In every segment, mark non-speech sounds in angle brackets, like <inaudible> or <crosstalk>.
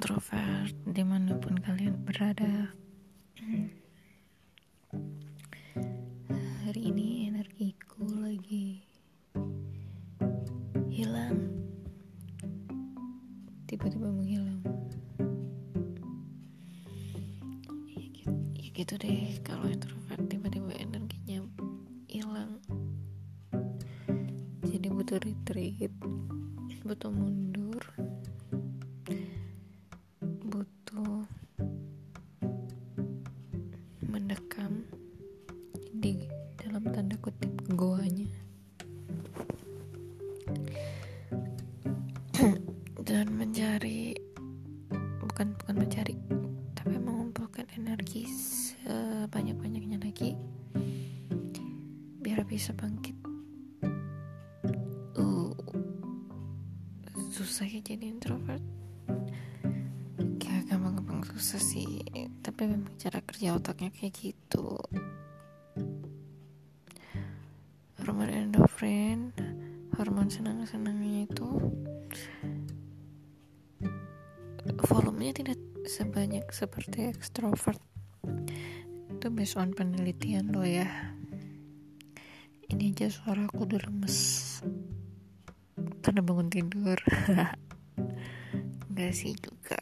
di mana pun kalian berada. Hari ini energiku lagi hilang. Tiba-tiba menghilang. Ya gitu, ya gitu deh kalau introvert tiba-tiba energinya hilang. Jadi butuh retreat butuh mundur dan mencari bukan bukan mencari tapi mengumpulkan energi sebanyak-banyaknya lagi biar bisa bangkit. Uh susah ya jadi introvert. Kayak gampang-gampang susah sih tapi memang cara kerja otaknya kayak gitu. Hormon endorfin hormon senang-senangnya itu volumenya tidak sebanyak seperti ekstrovert. Itu based on penelitian lo ya. Ini aja suara aku udah lemes. Karena bangun tidur. <laughs> Enggak sih juga.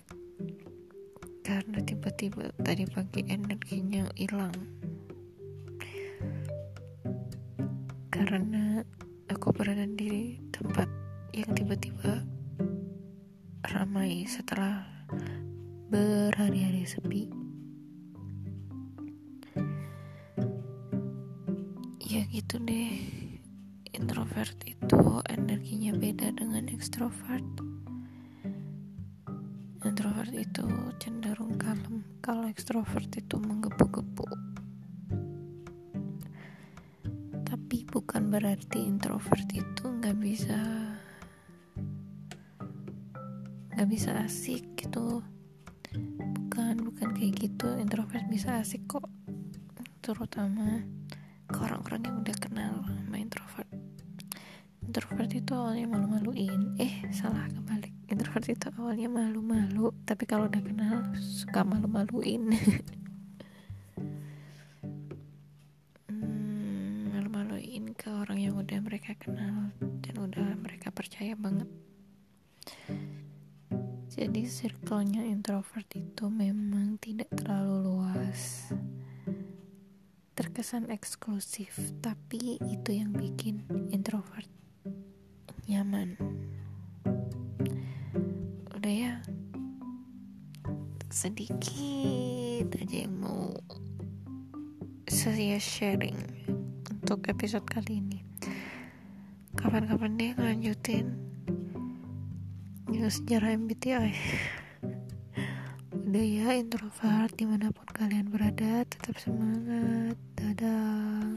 Karena tiba-tiba tadi pagi energinya hilang. Karena aku berada di tempat yang tiba-tiba ramai setelah berhari-hari sepi. Ya gitu deh. Introvert itu energinya beda dengan ekstrovert introvert itu cenderung kalem. Kalau ekstrovert itu menggebu-gebu. Tapi bukan berarti introvert itu nggak bisa nggak bisa asik gitu bukan kayak gitu. Introvert bisa asik kok. Terutama ke orang-orang yang udah kenal sama introvert. Introvert itu awalnya malu-maluin. Eh salah kebalik. Introvert itu awalnya malu-malu tapi kalau udah kenal suka malu-maluin. <laughs> Hmm, malu-maluin ke orang yang udah mereka kenal dan udah mereka percaya banget jadi circle-nya introvert itu memang tidak terlalu luas. Terkesan eksklusif tapi itu yang bikin introvert nyaman. Udah ya sedikit aja yang mau saya sharing untuk episode kali ini. Kapan-kapan deh ngelanjutin ya sejarah MBTI udah ya introvert di mana pun kalian berada tetap semangat. Dadah